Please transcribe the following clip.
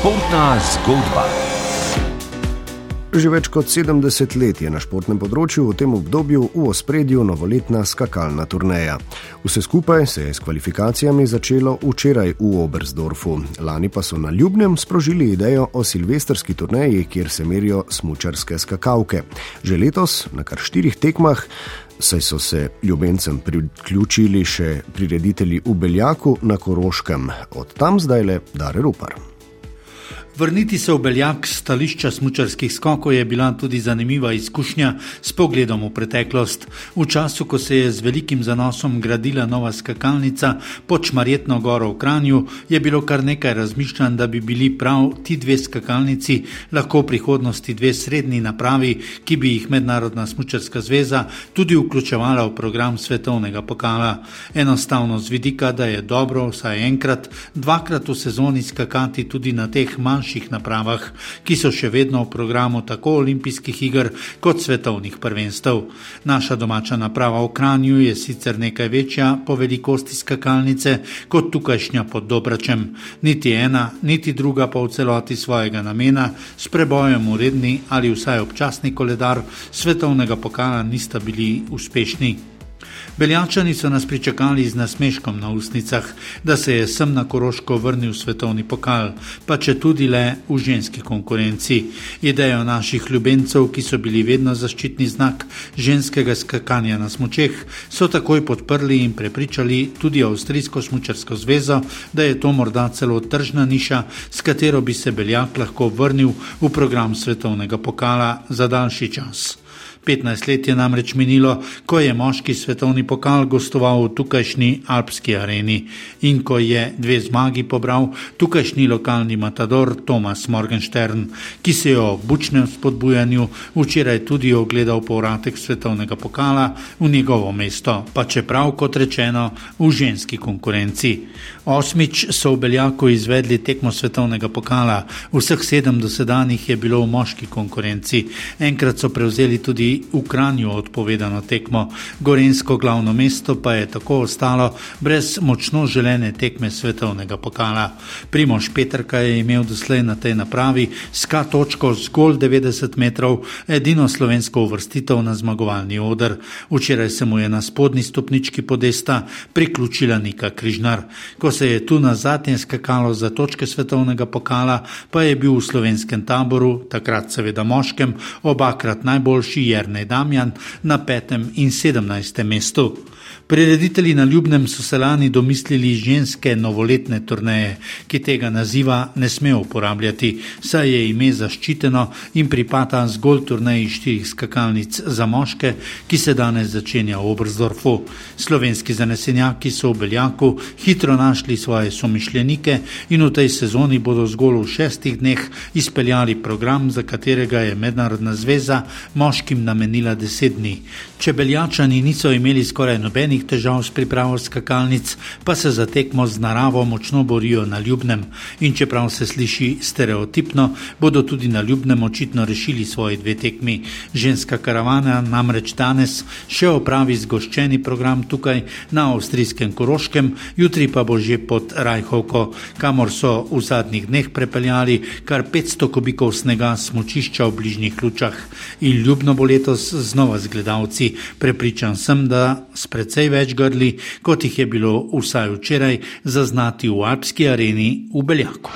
Športna zgodba. Že več kot 70 let je na športnem področju v tem obdobju v ospredju novoletna skakalna turneja. Vse skupaj se je s kvalifikacijami začelo včeraj v Oberstdorfu. Lani pa so na Ljubnem sprožili idejo o silvestrski turneji, kjer se merijo smučarske skakavke. Že letos na kar štirih tekmah. Saj so se ljubencem priključili še prireditelji v Beljaku na Koroškem, od tam zdaj le Dare Rupar. Vrniti se v beljak stališča smočarskih skokov je bila tudi zanimiva izkušnja s pogledom v preteklost. V času, ko se je z velikim zanosom gradila nova skakalnica pod Šmarjetno goro v Kranju, je bilo kar nekaj razmišljanj, da bi bili prav ti dve skakalnici lahko v prihodnosti dve srednji napravi, ki bi jih Mednarodna smočarska zveza tudi vključevala v program svetovnega pokala. Enostavno z vidika, da je dobro vsaj enkrat, dvakrat v sezoni skakati tudi na teh manjših manjših napravah, ki so še vedno v programu tako olimpijskih iger kot svetovnih prvenstev. Naša domača naprava v Kranju je sicer nekaj večja po velikosti skakalnice kot tukajšnja pod Dobračem. Niti ena, niti druga pa v celoti svojega namena s prebojem v redni ali vsaj občasni koledar svetovnega pokala nista bili uspešni. Beljačani so nas pričakali z nasmeškom na usnicah, da se je sem na Koroško vrnil svetovni pokal, pa če tudi le v ženski konkurenci. Idejo naših ljubencev, ki so bili vedno zaščitni znak ženskega skakanja na smočeh, so takoj podprli in prepričali tudi Avstrijsko smočarsko zvezo, da je to morda celo tržna niša, s katero bi se Beljak lahko vrnil v program svetovnega pokala za daljši čas. 15 let je namreč minilo, ko je moški svetovni pokal gostoval v tukajšnji alpski areni. In ko je dve zmagi pobral tukajšnji lokalni matador Tomas Morgenstern, ki se je ob bučnem spodbujanju včeraj tudi ogledal povratek svetovnega pokala v njegovo mesto, pa čeprav kot rečeno v ženski konkurenci. Osmič so v Beljaku izvedli tekmo svetovnega pokala, vseh sedem dosedanjih je bilo v moški konkurenci, enkrat so prevzeli tudi v Kranju odpovedano tekmo, Gorensko glavno mesto pa je tako ostalo brez močno želene tekme svetovnega pokala. Primoš Petrka je imel doslej na tej napravi ska točko zgolj 90 metrov, edino slovensko uvrstitev na zmagovalni odr. Včeraj se mu je na spodnji stopnički podesta priključila Nika Križnar. Ko se je tu na zadnje skakalo za točke svetovnega pokala, pa je bil v slovenskem taboru, takrat seveda moškem, obakrat najboljši je Jernej Damjan na petem in sedemnajstem mestu. Prireditelji na Ljubnem so se lani domislili ženske novoletne turneje, ki tega naziva ne smejo uporabljati, saj je ime zaščiteno in pripada zgolj turneji štirih skakalnic za moške, ki se danes začenja v Obrzdorfu. Slovenski zanesenjaki so v Beljaku hitro našli svoje somišljenike in v tej sezoni bodo zgolj v šestih dneh izpeljali program, za katerega je Mednarodna zveza moškim namenila deset dni. Če Beljačani niso imeli skoraj nobenih težav s pripravo skakalnic, pa se za tekmo z naravo močno borijo na ljubnem. In čeprav se sliši stereotipno, bodo tudi na ljubnem očitno rešili svoje dve tekmi. Ženska karavana namreč danes še opravi zgoščeni program tukaj na avstrijskem Koroškem, jutri pa bo že pod Rajhovko, kamor so v zadnjih dneh prepeljali kar 500 kubikov snega smočišča v bližnjih lučah. In ljubno bo letos znova z gledalci. Prepričan sem, da s precej več grli, kot jih je bilo vsaj včeraj zaznati v Alpski areni v Beljaku.